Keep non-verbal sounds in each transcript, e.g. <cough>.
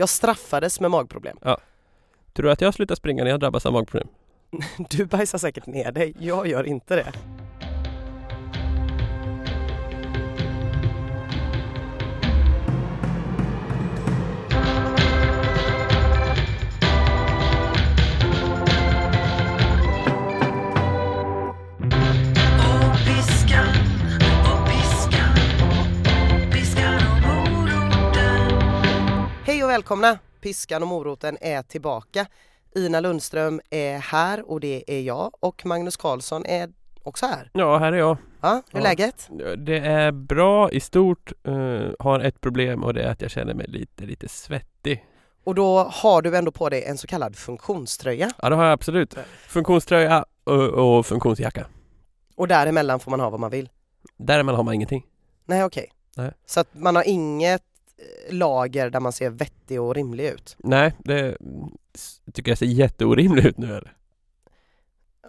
Jag straffades med magproblem. Tror du att jag slutar springa när jag drabbas av magproblem? <laughs> Du bajsar säkert ner dig, jag gör inte det. Välkomna! Piskan och moroten är tillbaka. Ina Lundström är här och det är jag och Magnus Karlsson är också här. Ja, här är jag. Ja, hur är Ja. läget? Det är bra i stort. Uh, har ett problem och det är att jag känner mig lite, lite svettig. Och då har du ändå på dig en så kallad funktionströja Ja, det har jag absolut. Funktionströja och, och funktionsjacka. och däremellan får man ha vad man vill. Däremellan har man ingenting. Nej okej. Nej. Så att man har inget lager där man ser vettig och rimlig ut. Nej, det tycker jag ser jätteorimligt ut nu. Eller?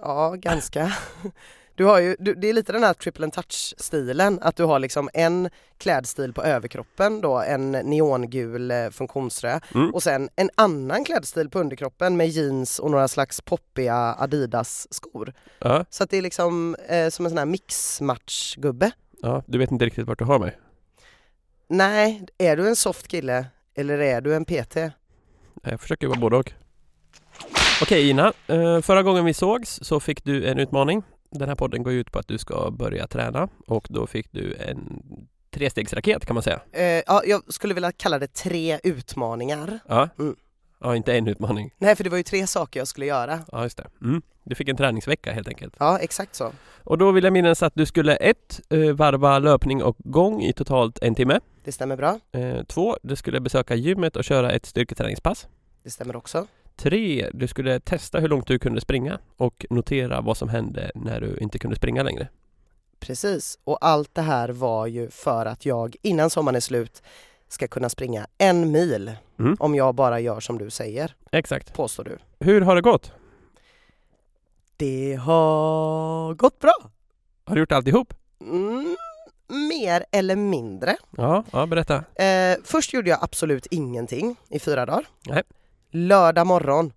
Ja, ganska. <laughs> Du har ju, du, det är lite den här triple and touch stilen, att du har liksom en klädstil på överkroppen då, en neongul eh, funktionströja Mm. och sen en annan klädstil på underkroppen med jeans och några slags poppiga Adidas skor. Ja, Så att det är liksom eh, som en sån här mixmatch-gubbe. ja, du vet inte riktigt vart du har mig. Nej, är du en soft kille eller är du en PT? Jag försöker vara både och. Okej Ina, eh, förra gången vi sågs så fick du en utmaning. Den här podden går ut på att du ska börja träna och då fick du en trestegsraket kan man säga. Eh, ja, jag skulle vilja kalla det tre utmaningar. Ja, Mm. ja inte en utmaning. Nej, för det var ju tre saker jag skulle göra. Ja, just det. Mm. Du fick en träningsvecka helt enkelt. Ja, exakt så. Och då vill jag minnas att du skulle ett, eh, varva löpning och gång i totalt en timme. Det stämmer bra. Eh, två, du skulle besöka gymmet och köra ett styrketräningspass. Det stämmer också. Tre, du skulle testa hur långt du kunde springa och notera vad som hände när du inte kunde springa längre. Precis. Och allt det här var ju för att jag innan sommaren är slut ska kunna springa en mil Mm. om jag bara gör som du säger, Exakt. påstår du. Hur har det gått? Det har gått bra. Har du gjort alltihop? Mm, mer eller mindre. Ja, ja berätta. Eh, först gjorde jag absolut ingenting i fyra dagar. Nej. Lördag morgon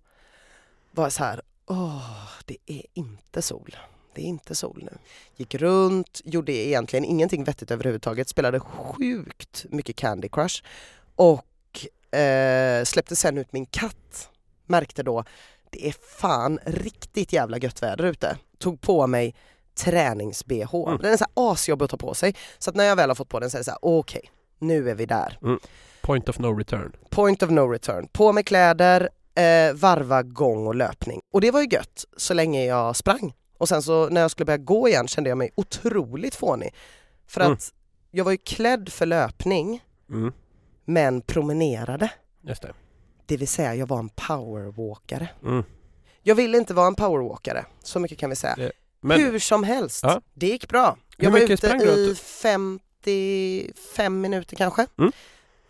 var så här, åh, det är inte sol. Det är inte sol nu. Gick runt, gjorde egentligen ingenting vettigt överhuvudtaget, spelade sjukt mycket Candy Crush och eh, släppte sen ut min katt. Märkte då, det är fan riktigt jävla gött väder ute. Tog på mig tränings-bh. Mm. Den är så här asjobbig att ta på sig. Så att när jag väl har fått på den så är det så här, okej, nu är vi där. Point of no return. Point of no return. På med kläder, eh, varva gång och löpning. Och det var ju gött så länge jag sprang. Och sen så när jag skulle börja gå igen kände jag mig otroligt fånig. För Mm. att jag var ju klädd för löpning Mm. men promenerade. Just det. Det vill säga jag var en powerwalkare. Mm. Jag ville inte vara en powerwalkare, så mycket kan vi säga. Det- Men, Hur som helst, Ja. det gick bra. Jag var ute i 55 minuter kanske. Mm.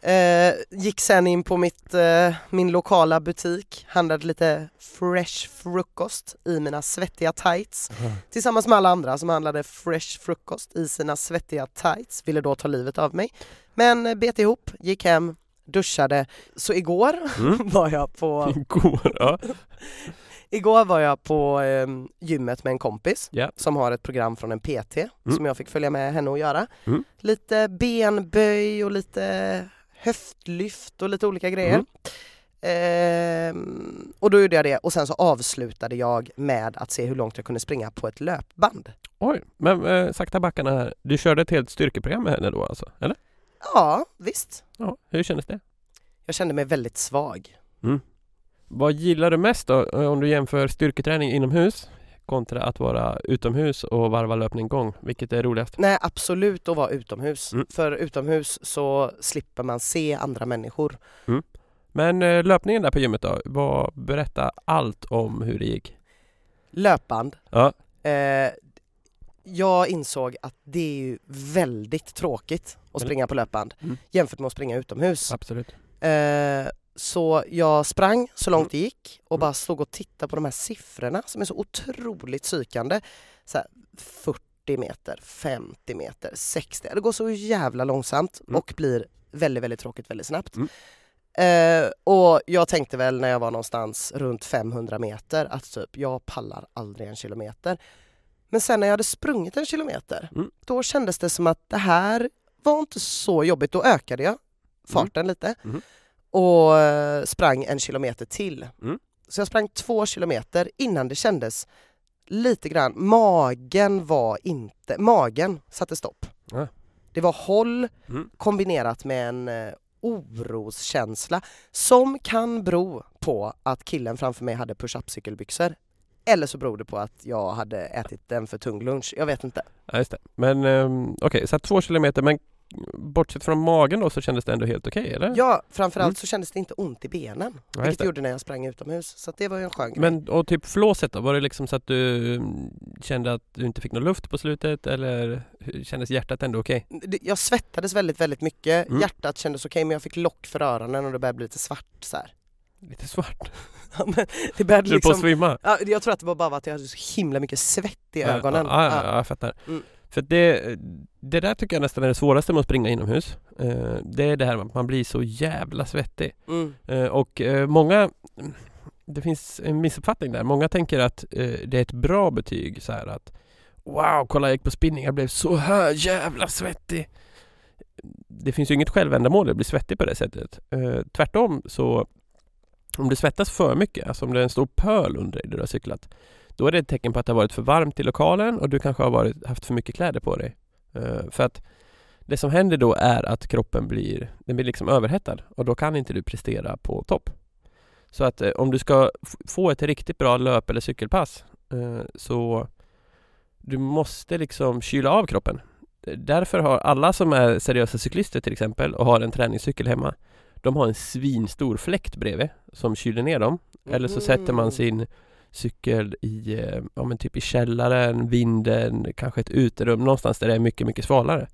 Eh, gick sen in på mitt, eh, min lokala butik, handlade lite fresh frukost i mina svettiga tights. Tillsammans med alla andra som handlade fresh frukost i sina svettiga tights, ville då ta livet av mig. Men eh, bet ihop, gick hem, duschade. Så igår Mm. <laughs> var jag på Går, ja. <laughs> Igår var jag på eh, gymmet med en kompis Ja. som har ett program från en PT som jag fick följa med henne och göra. Mm. Lite benböj och lite höftlyft och lite olika grejer. Mm. Ehm, och då gjorde jag det och sen så avslutade jag med att se hur långt jag kunde springa på ett löpband. Oj, men eh, sakta backarna här. Du körde ett helt styrkeprogram med henne då alltså? Eller? Ja, visst. Ja, hur kändes det? Jag kände mig väldigt svag. Vad gillar du mest då eh, om du jämför styrketräning inomhus kontra att vara utomhus och varva löpning gång? Vilket är roligast? Nej, absolut att vara utomhus. Mm. För utomhus så slipper man se andra människor. Men eh, löpningen där på gymmet då? Vad, berätta allt om hur det gick. Löpband. Ja, Eh, jag insåg att det är ju väldigt tråkigt att springa på löpband Mm. jämfört med att springa utomhus. absolut. Eh, så jag sprang så långt det gick och Mm. bara stod och tittade på de här siffrorna som är så otroligt psykande. Så här, 40 meter, 50 meter, 60. Det går så jävla långsamt Mm. och blir väldigt, väldigt tråkigt väldigt snabbt. Mm. Eh, och jag tänkte väl när jag var någonstans runt 500 meter att typ jag pallar aldrig en kilometer. Men sen när jag hade sprungit en kilometer Mm. då kändes det som att det här var inte så jobbigt. Då ökade jag farten lite Mhm. och eh, sprang en kilometer till. Mm. Så jag sprang två kilometer innan det kändes lite grann, magen var inte, magen satte stopp. Ja. Det var håll Mm. kombinerat med en eh, oroskänsla som kan bero på att killen framför mig hade push-up cykelbyxor. Eller så beror det på att jag hade ätit en för tung lunch, jag vet inte. Ja, just det. Men um, okej, så att två kilometer, men bortsett från magen då så kändes det ändå helt okej, eller? Ja, framförallt Mm. så kändes det inte ont i benen, Ja, vilket det gjorde när jag sprang utomhus. Så det var ju en skön grej. Men och typ flåset då? Var det liksom så att du mm, kände att du inte fick någon luft på slutet eller kändes hjärtat ändå okej? Det- Jag svettades väldigt, väldigt mycket. Mm. Hjärtat kändes okej men jag fick lock för öronen och det började bli lite svart så här. Lite svart? Det började Du är på att liksom, svimma? ja, jag tror att det var bara att jag hade så himla mycket svett i ögonen. Ja, ja, Ja. ja, jag fattar. Mm. För det, det där tycker jag nästan är det svåraste med att springa inomhus. Eh, Det är det här med att man blir så jävla svettig. Mm. Eh, Och eh, många Det finns en missuppfattning där. Många tänker att det är ett bra betyg så här att Wow, kolla jag gick på spinning, jag blev så här jävla svettig. Det finns ju inget självändamål att bli svettig på det sättet. Eh, Tvärtom så om du svettas för mycket, alltså om det är en stor pöl under dig där du har cyklat då är det ett tecken på att det har varit för varmt i lokalen och du kanske har varit, haft för mycket kläder på dig. Uh, för att det som händer då är att kroppen blir, den blir liksom överhettad och då kan inte du prestera på topp. Så att eh, om du ska få ett riktigt bra löp eller cykelpass eh, så du måste liksom kyla av kroppen. Därför har alla som är seriösa cyklister till exempel och har en träningscykel hemma de har en svinstor fläkt bredvid som kyler ner dem. Eller så sätter man sin cykel i, eh, ja men typ i källaren, vinden, kanske ett uterum, någonstans där det är mycket, mycket svalare.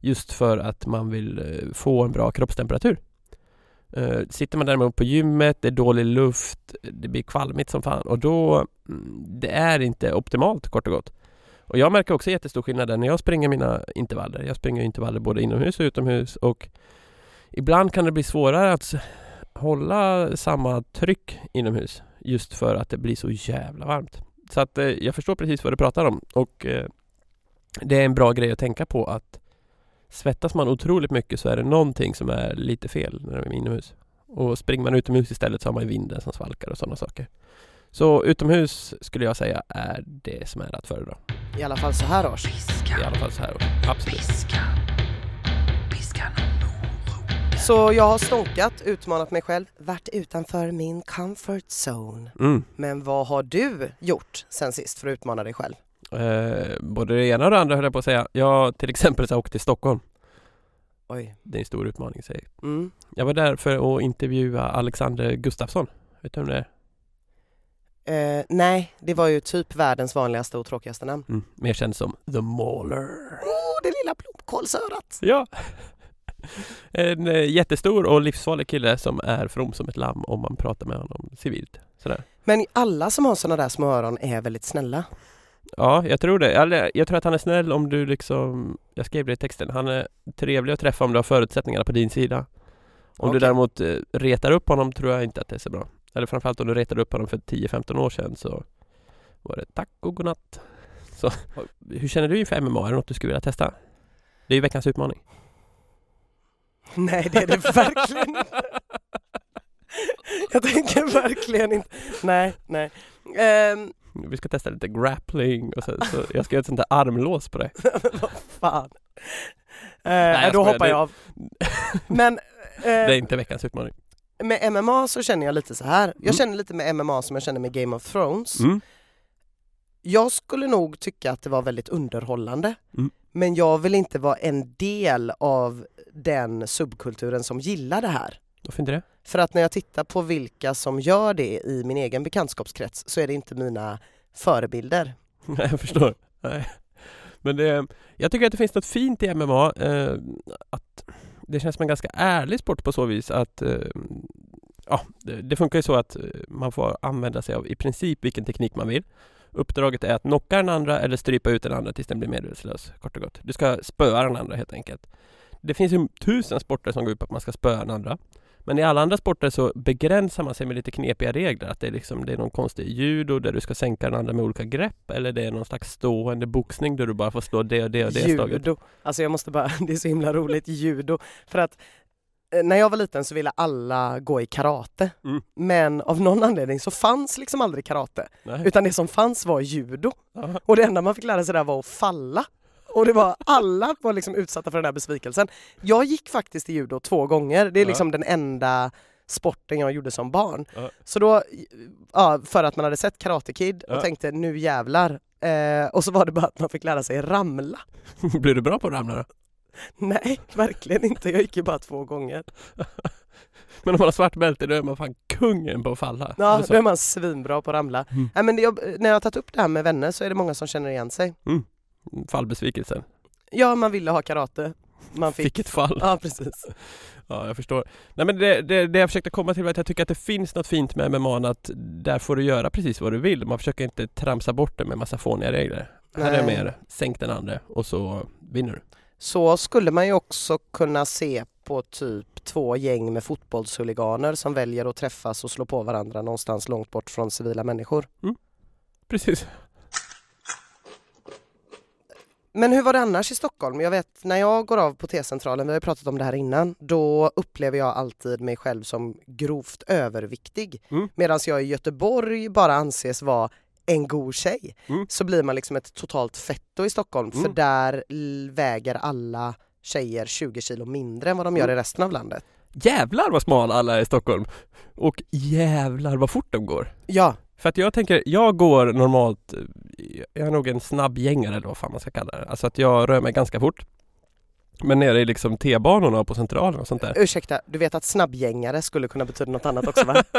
Just för att man vill eh, få en bra kroppstemperatur. Eh, Sitter man däremot på gymmet, det är dålig luft, det blir kvalmigt som fan och då, mm, det är inte optimalt kort och gott. Och jag märker också jättestor skillnad där när jag springer mina intervaller. Jag springer intervaller både inomhus och utomhus och ibland kan det bli svårare att hålla samma tryck inomhus just för att det blir så jävla varmt. Så att eh, jag förstår precis vad du pratar om och eh, det är en bra grej att tänka på att svettas man otroligt mycket så är det någonting som är lite fel när man är inomhus. Och springer man utomhus istället så har man ju vinden som svalkar och sådana saker. Så utomhus skulle jag säga är det som är att föredra. I alla fall så här års. I alla fall så här. Absolut. Så jag har stånkat, utmanat mig själv, varit utanför min comfort zone. Mm. Men vad har du gjort sen sist för att utmana dig själv? Eh, både det ena och det andra höll jag på att säga. Jag till exempel så har jag åkt till Stockholm. Oj. Det är en stor utmaning säger jag. Mm. Jag var där för att intervjua Alexander Gustafsson. Vet du vem det är? Eh, nej, det var ju typ världens vanligaste och tråkigaste namn. Mm. Mer känd som The Mauler. Oh, det lilla blomkålsörat! Ja! <laughs> En eh, jättestor och livsfarlig kille som är from som ett lamm om man pratar med honom civilt. Sådär. Men alla som har sådana där små öron är väldigt snälla. Ja, jag tror det. Eller, Jag tror att han är snäll om du liksom Jag skrev det i texten. Han är trevlig att träffa om du har förutsättningarna på din sida. Om du Okej. däremot eh, retar upp honom tror jag inte att det är så bra. Eller framförallt om du retade upp honom för 10-15 år sedan så var det tack och godnatt. Så, hur känner du inför MMA? Är det något du skulle vilja testa? Det är ju veckans utmaning. Nej, det är det verkligen inte. Jag tänker verkligen inte. Nej, nej. Ehm, Vi ska testa lite grappling och så, så jag ska göra ett sånt där armlås på dig. <laughs> vad fan. Eh, jag då hoppar jag av. Men Det är inte veckans utmaning. med MMA så känner jag lite så här. Jag Mm. känner lite med MMA som jag känner med Game of Thrones. Mm. Jag skulle nog tycka att det var väldigt underhållande. Mm. Men jag vill inte vara en del av den subkulturen som gillar det här. Varför inte det? För att när jag tittar på vilka som gör det i min egen bekantskapskrets så är det inte mina förebilder. <laughs> Nej, jag förstår. Nej. Men det, jag tycker att det finns något fint i MMA. Eh, att det känns som en ganska ärlig sport på så vis att eh, ja, det, det funkar ju så att eh, man får använda sig av i princip vilken teknik man vill. Uppdraget är att knocka den andra eller strypa ut den andra tills den blir medvetslös, kort och gott. Du ska spöa den andra helt enkelt. Det finns ju tusen sporter som går ut på att man ska spöa den andra. Men i alla andra sporter så begränsar man sig med lite knepiga regler. Att det är, liksom, det är någon konstig judo där du ska sänka den andra med olika grepp. Eller det är någon slags stående boxning där du bara får slå det och det och det slaget. Judo. Alltså jag måste bara, <laughs> det är så himla roligt, judo. För att när jag var liten så ville alla gå i karate. Mm. Men av någon anledning så fanns liksom aldrig karate. Nej. Utan det som fanns var judo. Ja. Och det enda man fick lära sig där var att falla. Och det var, alla var liksom utsatta för den här besvikelsen. Jag gick faktiskt i judo två gånger. Det är Ja. liksom den enda sporten jag gjorde som barn. Ja. Så då, ja, för att man hade sett Karate Kid och Ja. tänkte nu jävlar. Eh, och så var det bara att man fick lära sig ramla. <laughs> Blir du bra på att ramla då? <laughs> Nej, verkligen inte. Jag gick ju bara två gånger. <laughs> Men om man har svart bälte då är man fan kungen på att falla. Ja, Eller så. då är man svinbra på att ramla. Mm. Nej, men jag, när jag har tagit upp det här med vänner så är det många som känner igen sig. Fallbesvikelsen. Ja, man ville ha karate. Man fick... Vilket fall. Ja, precis. <laughs> Ja, jag förstår. Nej men det, det, det jag försökte komma till var att jag tycker att det finns något fint med MMA att där får du göra precis vad du vill. Man försöker inte tramsa bort det med massa fåniga regler. Här är Nej. mer, sänk den andra och så vinner du. Så skulle man ju också kunna se på typ två gäng med fotbollshuliganer som väljer att träffas och slå på varandra någonstans långt bort från civila människor. Precis. Men hur var det annars i Stockholm? Jag vet när jag går av på T-centralen, vi har ju pratat om det här innan, då upplever jag alltid mig själv som grovt överviktig. Mm. Medan jag i Göteborg bara anses vara en god tjej. Mm. Så blir man liksom ett totalt fetto i Stockholm för Mm. där l- väger alla tjejer 20 kilo mindre än vad de gör Mm. i resten av landet. Jävlar vad smala alla är i Stockholm! Och jävlar vad fort de går! Ja, För att jag tänker, jag går normalt, eh, jag är nog en snabb gängare eller vad fan man ska kalla det. Alltså att jag rör mig ganska fort. Men nere i liksom T-banorna på centralen och sånt där. ursäkta, du vet att snabbgängare skulle kunna betyda något annat också va? <laughs>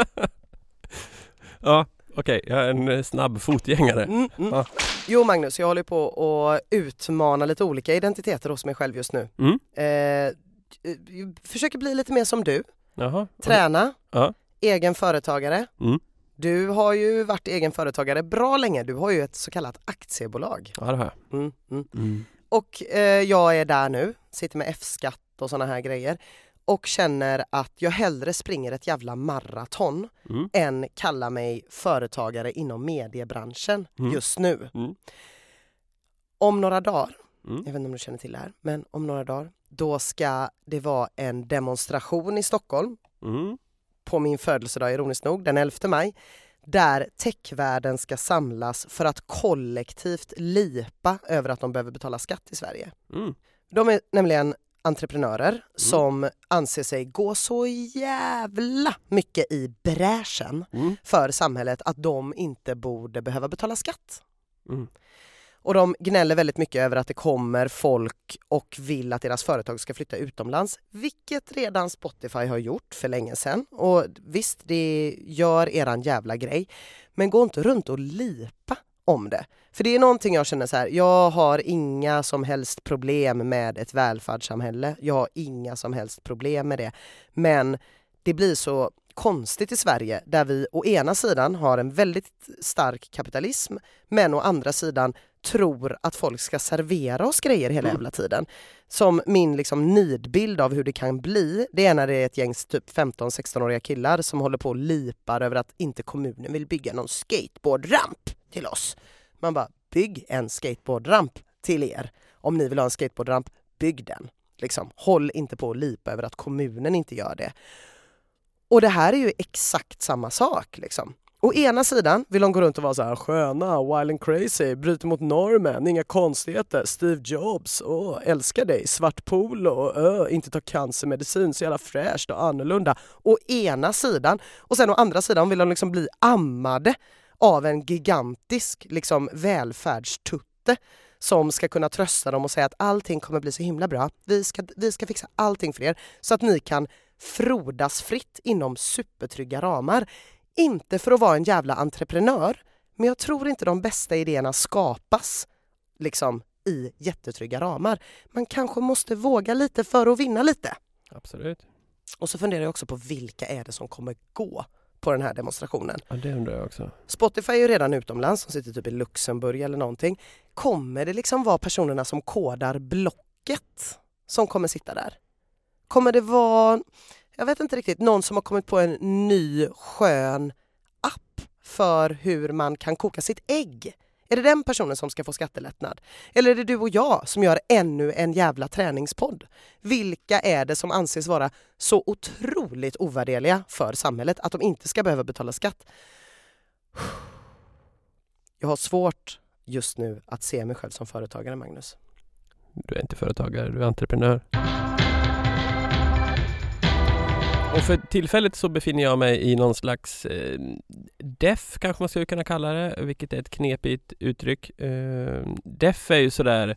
Ja, okej, jag är en eh, snabb fotgängare. Mm, mm. Ja. Jo Magnus, jag håller på att utmana lite olika identiteter hos mig själv just nu. Mm. Eh, försöker bli lite mer som du, Jaha. träna, Ja. egen företagare. Mm. Du har ju varit egen företagare bra länge, du har ju ett så kallat aktiebolag. Ja, det har jag. Mm. Mm. Och eh, jag är där nu, sitter med F-skatt och sådana här grejer och känner att jag hellre springer ett jävla maraton Mm. än kallar mig företagare inom mediebranschen Mm. just nu. Mm. Om några dagar, Mm. jag vet inte om du känner till det här, men om några dagar då ska det vara en demonstration i Stockholm Mm. på min födelsedag ironiskt nog, den 11 maj, där techvärlden ska samlas för att kollektivt lipa över att de behöver betala skatt i Sverige. Mm. De är nämligen entreprenörer som anser sig gå så jävla mycket i bräschen Mm. för samhället att de inte borde behöva betala skatt. Mm. Och de gnäller väldigt mycket över att det kommer folk och vill att deras företag ska flytta utomlands, vilket redan Spotify har gjort för länge sedan. Och visst, det gör eran jävla grej, men gå inte runt och lipa om det. För det är någonting jag känner så här, jag har inga som helst problem med ett välfärdssamhälle. Jag har inga som helst problem med det. Men det blir så konstigt i Sverige där vi å ena sidan har en väldigt stark kapitalism men å andra sidan tror att folk ska servera oss grejer hela Mm. jävla tiden. Som min liksom nidbild av hur det kan bli, det är när det är ett gäng typ 15-16-åriga killar som håller på och lipar över att inte kommunen vill bygga någon skateboardramp till oss. Man bara, bygg en skateboardramp till er. Om ni vill ha en skateboardramp, bygg den. Liksom, håll inte på att lipa över att kommunen inte gör det. Och det här är ju exakt samma sak. Liksom. Å ena sidan vill de gå runt och vara så här sköna, wild and crazy, bryter mot normen, inga konstigheter, Steve Jobs, åh, älskar dig, svart polo, ö, öh, inte ta cancermedicin, så jävla fräscht och annorlunda. Å ena sidan. Och sen å andra sidan vill de liksom bli ammade av en gigantisk liksom välfärdstutte som ska kunna trösta dem och säga att allting kommer bli så himla bra. Vi ska, vi ska fixa allting för er så att ni kan frodas fritt inom supertrygga ramar. Inte för att vara en jävla entreprenör, men jag tror inte de bästa idéerna skapas liksom i jättetrygga ramar. Man kanske måste våga lite för att vinna lite. Absolut. Och så funderar jag också på vilka är det som kommer gå på den här demonstrationen. Ja, det undrar jag också. Spotify är ju redan utomlands, de sitter typ i Luxemburg eller någonting. Kommer det liksom vara personerna som kodar blocket som kommer sitta där? Kommer det vara jag vet inte riktigt, någon som har kommit på en ny skön app för hur man kan koka sitt ägg. Är det den personen som ska få skattelättnad? Eller är det du och jag som gör ännu en jävla träningspodd? Vilka är det som anses vara så otroligt ovärdeliga för samhället att de inte ska behöva betala skatt? Jag har svårt just nu att se mig själv som företagare, Magnus. Du är inte företagare, du är entreprenör. Och för tillfället så befinner jag mig i någon slags eh, DEF kanske man skulle kunna kalla det, vilket är ett knepigt uttryck. Eh, DEF är ju sådär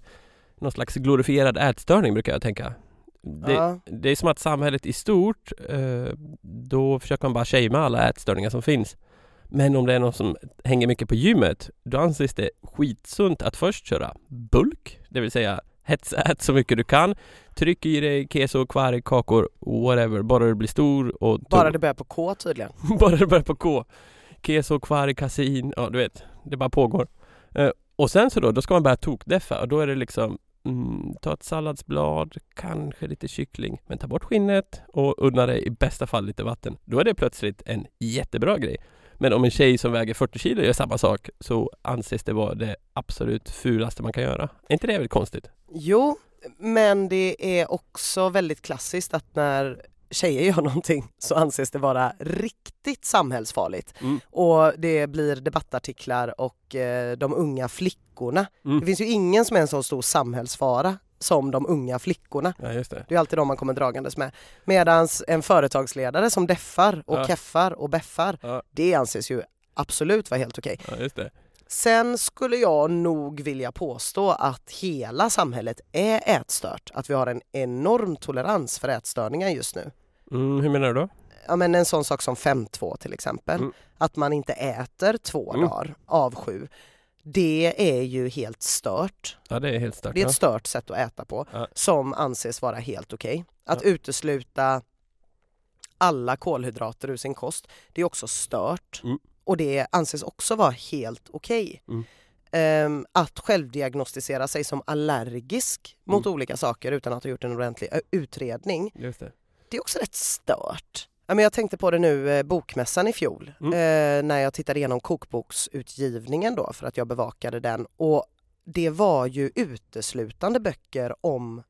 någon slags glorifierad ätstörning brukar jag tänka. Det, Ja. det är som att samhället i stort, eh, då försöker man bara shamea alla ätstörningar som finns. Men om det är någon som hänger mycket på gymmet, då anses det skitsunt att först köra bulk, det vill säga hetsät så mycket du kan. Tryck i dig keso, kvarg, kakor, whatever, bara du blir stor och tung. Bara det börjar på K tydligen. <laughs> bara det börjar på K. Keso, kvarg, kasein, ja du vet, det bara pågår. Eh, och sen så då, då ska man börja tokdeffa och då är det liksom mm, ta ett salladsblad, kanske lite kyckling, men ta bort skinnet och unna dig i bästa fall lite vatten. Då är det plötsligt en jättebra grej. Men om en tjej som väger 40 kilo gör samma sak så anses det vara det absolut fulaste man kan göra. Är inte det väldigt konstigt? Jo, men det är också väldigt klassiskt att när tjejer gör <laughs> någonting så anses det vara riktigt samhällsfarligt. Mm. Och det blir debattartiklar och eh, de unga flickorna. Mm. Det finns ju ingen som är en så stor samhällsfara som de unga flickorna. Ja, det. Det är alltid de man kommer dragandes med. Medan en företagsledare som deffar och Ja. keffar och beffar, Ja. det anses ju absolut vara helt okej. Det. Sen skulle jag nog vilja påstå att hela samhället är ätstört. Att vi har en enorm tolerans för ätstörningar just nu. Mm, hur menar du då? Ja men en sån sak som 5-2 till exempel. Mm. Att man inte äter två Mm. dagar av sju. Det är ju helt stört. Ja, det är helt stört. Det är ett stört sätt att äta på Ja. som anses vara helt okej. Att Ja. utesluta alla kolhydrater ur sin kost, det är också stört. Mm. Och det anses också vara helt okej. Mm. Ehm, att självdiagnostisera sig som allergisk mot Mm. olika saker utan att ha gjort en ordentlig utredning, det. det är också rätt stört. Ja, men jag tänkte på det nu, eh, bokmässan i fjol, Mm. eh, när jag tittade igenom kokboksutgivningen då för att jag bevakade den och det var ju uteslutande böcker om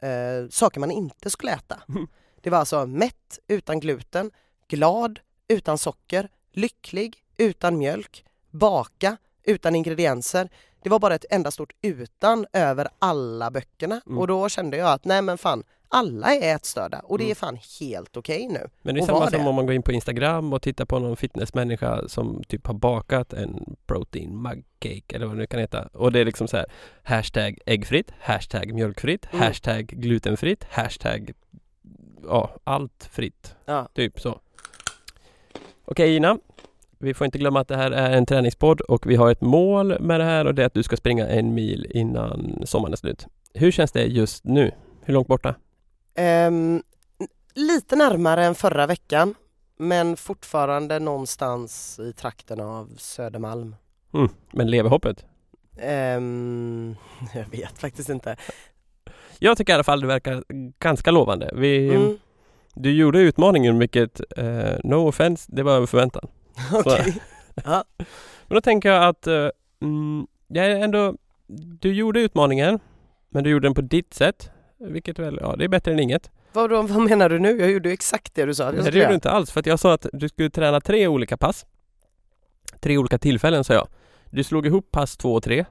eh, saker man inte skulle äta. Mm. Det var alltså mätt utan gluten, glad utan socker, lycklig utan mjölk, baka utan ingredienser. Det var bara ett enda stort utan över alla böckerna Mm. och då kände jag att nej men fan, alla är ätstörda och det är Mm. fan helt okej nu. Men det är samma som det? om man går in på Instagram och tittar på någon fitnessmänniska som typ har bakat en protein mug cake eller vad det nu kan heta. Och det är liksom så här hashtag äggfritt, hashtag mjölkfritt, Mm. hashtag glutenfritt, hashtag ja, allt fritt. Ja. Typ så. Okej Ina, vi får inte glömma att det här är en träningspodd och vi har ett mål med det här och det är att du ska springa en mil innan sommaren är slut. Hur känns det just nu? Hur långt borta? Ehm, lite närmare än förra veckan men fortfarande någonstans i trakten av Södermalm. Mm. Men lever hoppet? Ehm, <laughs> jag vet faktiskt inte. Jag tycker i alla fall det verkar ganska lovande. Vi, Mm, Du gjorde utmaningen vilket, eh, no offense, det var över förväntan. <laughs> Okej. <laughs> Men då tänker jag att eh, mm, jag är ändå, du gjorde utmaningen men du gjorde den på ditt sätt. Vilket väl, ja det är bättre än inget. Vad, då, vad menar du nu? Jag gjorde ju exakt det du sa att jag Det gjorde du inte alls för att jag sa att du skulle träna tre olika pass. Tre olika tillfällen sa jag. Du slog ihop pass två och tre,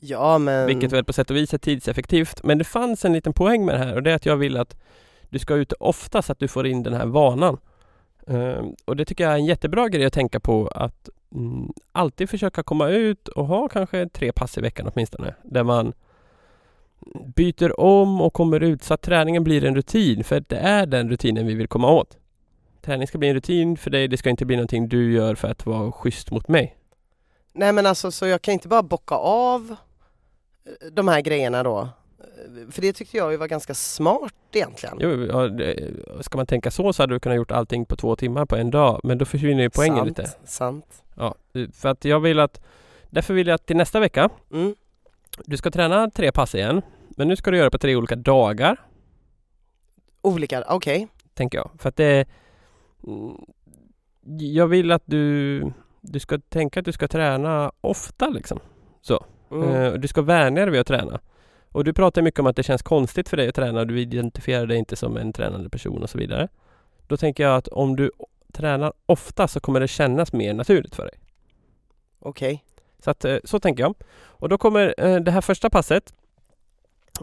Ja men... vilket väl på sätt och vis är tidseffektivt. Men det fanns en liten poäng med det här och det är att jag vill att du ska ut ofta så att du får in den här vanan. Ehm, och det tycker jag är en jättebra grej att tänka på att mm, alltid försöka komma ut och ha kanske tre pass i veckan åtminstone. Där man byter om och kommer ut så att träningen blir en rutin. För det är den rutinen vi vill komma åt. Träning ska bli en rutin för dig. Det ska inte bli någonting du gör för att vara schysst mot mig. Nej men alltså så jag kan inte bara bocka av eh, de här grejerna då. Eh, För det tyckte jag ju var ganska smart egentligen. Jo, ja, ska man tänka så så hade du kunnat gjort allting på två timmar på en dag. Men då försvinner ju poängen sant, lite. Sant. Ja, för att jag vill att Därför vill jag att till nästa vecka Mm. Du ska träna tre pass igen Men nu ska du göra det på tre olika dagar Olika, okej. Tänker jag. För att det... mm, Jag vill att du... Du ska tänka att du ska träna ofta liksom. Mm. Eh, du ska vänja dig vid att träna. Och du pratar mycket om att det känns konstigt för dig att träna. Du identifierar dig inte som en tränande person och så vidare. Då tänker jag att om du tränar ofta så kommer det kännas mer naturligt för dig. Okej. Så att, eh, så tänker jag. Och då kommer eh, det här första passet.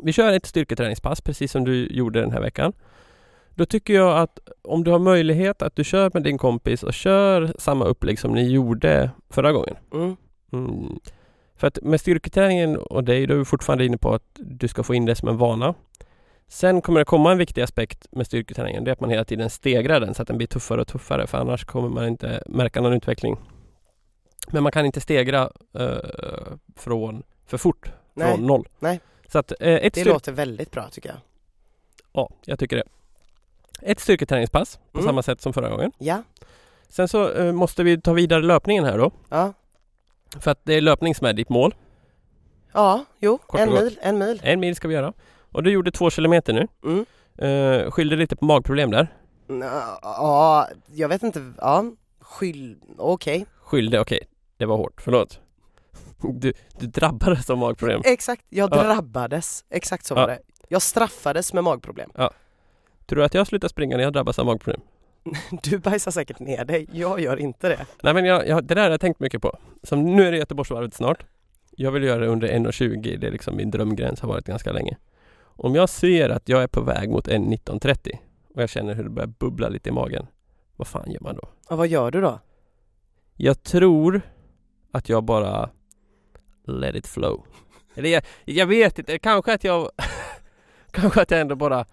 Vi kör ett styrketräningspass precis som du gjorde den här veckan. Då tycker jag att om du har möjlighet att du kör med din kompis och kör samma upplägg som ni gjorde förra gången. Mm. Mm. För att med styrketräningen och dig, då är vi fortfarande inne på att du ska få in det som en vana. Sen kommer det komma en viktig aspekt med styrketräningen. Det är att man hela tiden stegrar den så att den blir tuffare och tuffare. För annars kommer man inte märka någon utveckling. Men man kan inte stegra eh, från för fort. Nej. Från noll. Nej. Så att eh, ett Det låter väldigt bra tycker jag. Ja, jag tycker det. Ett styrketräningspass på Mm. samma sätt som förra gången. Ja. Sen så eh, måste vi ta vidare löpningen här då. Ja. För att det är löpning som är ditt mål. Ja, jo, en mil, en mil. En mil ska vi göra. Och du gjorde två kilometer nu. Mm. Uh, skyllde lite på magproblem där. Ja, jag vet inte. Ja, skyll... Okej. Skyllde, okej. det var hårt. Förlåt. Du, du drabbades av magproblem. Exakt, jag Ja. drabbades. Exakt så Ja. var det. Jag straffades med magproblem. Tror du att jag slutar springa när jag drabbas av magproblem? <laughs> Du bajsar säkert ner dig. Jag gör inte det. Nej men jag, jag, det där har jag tänkt mycket på. Som nu är det Göteborgsvarvet snart. Jag vill göra det under 1.20. Det är liksom min drömgräns har varit ganska länge. Om jag ser att jag är på väg mot 1.19.30 och jag känner hur det börjar bubbla lite i magen. Vad fan gör man då? Och vad gör du då? Jag tror att jag bara let it flow. <laughs> Eller jag, jag vet inte, kanske att jag <laughs> kanske att jag ändå bara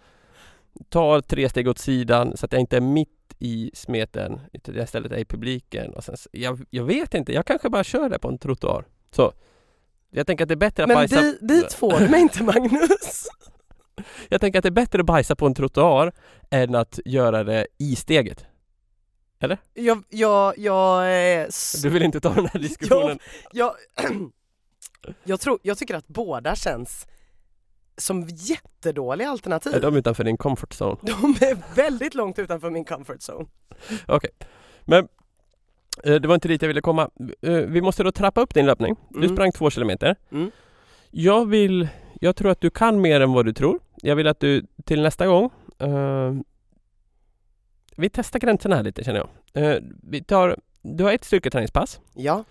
tar tre steg åt sidan så att jag inte är mitt i smeten utan jag istället är i publiken. Och sen, jag, jag vet inte, jag kanske bara kör det på en trottoar. Så. Jag tänker att det är bättre att Men bajsa di, dit <laughs> får du mig inte Magnus. Jag tänker att det är bättre att bajsa på en trottoar än att göra det i steget. Jag, jag, jag är... s- Du vill inte ta den här diskussionen? Jag, jag, <clears throat> tror, jag tycker att båda känns som jättedåliga alternativ. Är de utanför din comfort zone? <laughs> De är väldigt långt utanför min comfort zone. Men eh, det var inte dit jag ville komma. Eh, Vi måste då trappa upp din löpning. Du Mm. sprang två kilometer. Mm. Jag vill, jag tror att du kan mer än vad du tror. Jag vill att du till nästa gång eh, Vi testar gränserna här lite känner jag. Eh, vi tar, du har ett styrketräningspass. Ja,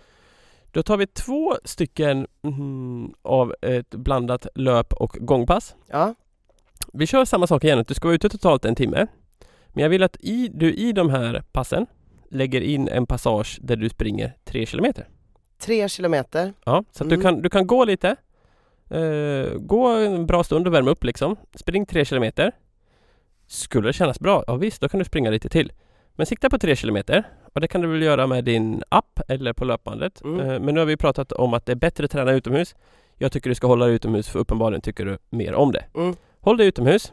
Då tar vi två stycken mm, av ett blandat löp och gångpass. ja, Vi kör samma sak igen, du ska vara ute totalt en timme. Men jag vill att i, du i de här passen lägger in en passage där du springer tre kilometer. tre kilometer. Ja, så att du, Mm. kan, du kan gå lite. eh, gå en bra stund och värma upp liksom. Spring tre kilometer. Skulle det kännas bra? Ja visst, då kan du springa lite till. Men sikta på tre kilometer. Och det kan du väl göra med din app eller på löpbandet. Mm. Eh, men nu har vi pratat om att det är bättre att träna utomhus. Jag tycker du ska hålla dig utomhus för uppenbarligen tycker du mer om det. Mm. Håll dig utomhus.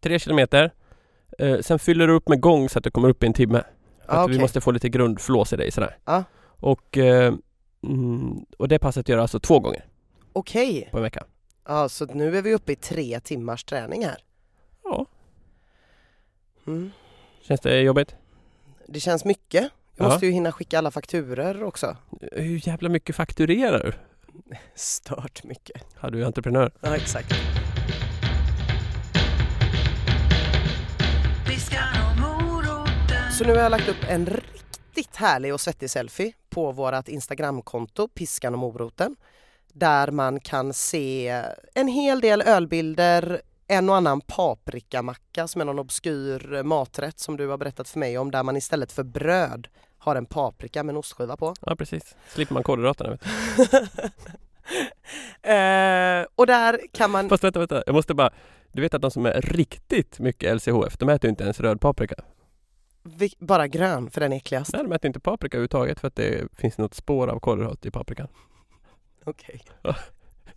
Tre kilometer. Eh, sen fyller du upp med gång så att du kommer upp i en timme. Ja, att okej. vi måste få lite grundflås i dig sådär. Ja. Och, eh, mm, och det passet gör alltså två gånger Okej, på en vecka. ja, så nu är vi uppe i tre timmars träning här. Ja. Mm. Känns det jobbigt? Det känns mycket. Jag Ja. måste ju hinna skicka alla fakturer också. Hur jävla mycket fakturerar du? Stört mycket. Ja, du är entreprenör. Ja, exakt. Så nu har jag lagt upp en riktigt härlig och svettig selfie på vårt Instagramkonto Piskan och moroten. Där man kan se en hel del ölbilder, en och annan paprikamacka som är någon obskyr maträtt som du har berättat för mig om där man istället för bröd har en paprika med en ostskiva på. Ja, precis. Slipper man kolhydraterna. Vet <laughs> eh, och där kan man... Fast vänta, vänta. Jag måste bara... Du vet att de som är riktigt mycket LCHF, de äter ju inte ens röd paprika. vi- Bara grön för den är äckligast. Nej, de äter inte paprika överhuvudtaget för att det finns något spår av kolhydrat i paprikan. Okej. <laughs>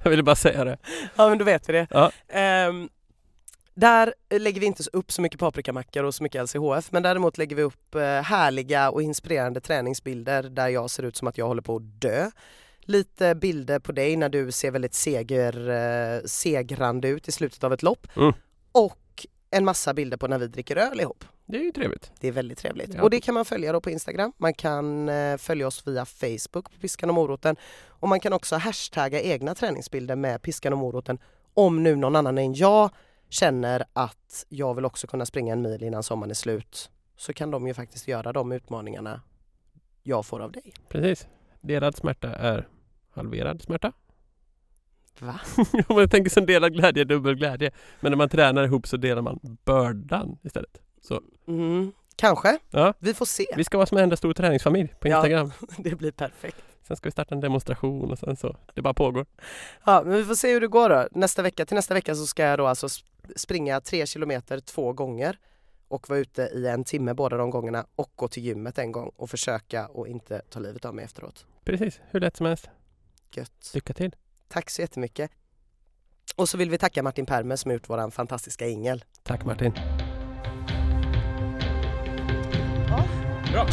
Jag ville bara säga det. Ja men då vet vi det. Ja. Ehm, där lägger vi inte upp så mycket paprikamackor och så mycket LCHF men däremot lägger vi upp eh, härliga och inspirerande träningsbilder där jag ser ut som att jag håller på att dö. Lite bilder på dig när du ser väldigt seger, eh, segrande ut i slutet av ett lopp. Mm. Och en massa bilder på när vi dricker öl ihop. Det är ju trevligt. Det är väldigt trevligt. Ja. Och det kan man följa då på Instagram. Man kan eh, följa oss via Facebook på Piskan och moroten. Och man kan också hashtagga egna träningsbilder med Piskan och moroten om nu någon annan än jag känner att jag vill också kunna springa en mil innan sommaren är slut så kan de ju faktiskt göra de utmaningarna jag får av dig. Precis. Delad smärta är halverad smärta. Va? Om <laughs> jag tänker som delad glädje dubbel glädje. Men när man tränar ihop så delar man bördan istället. Mm, kanske. Ja. Vi får se. Vi ska vara som en enda stor träningsfamilj på Ja. Instagram. <laughs> Det blir perfekt. Sen ska vi starta en demonstration och sen så. Det bara pågår. Ja, men vi får se hur det går då. Nästa vecka, till nästa vecka så ska jag då alltså sp- springa tre kilometer två gånger och vara ute i en timme båda de gångerna och gå till gymmet en gång och försöka och inte ta livet av mig efteråt. Precis, hur lätt som helst. Gött. Lycka till. Tack så jättemycket. Och så vill vi tacka Martin Permer som har gjort våran fantastiska ingel. Tack Martin. Ja. Bra.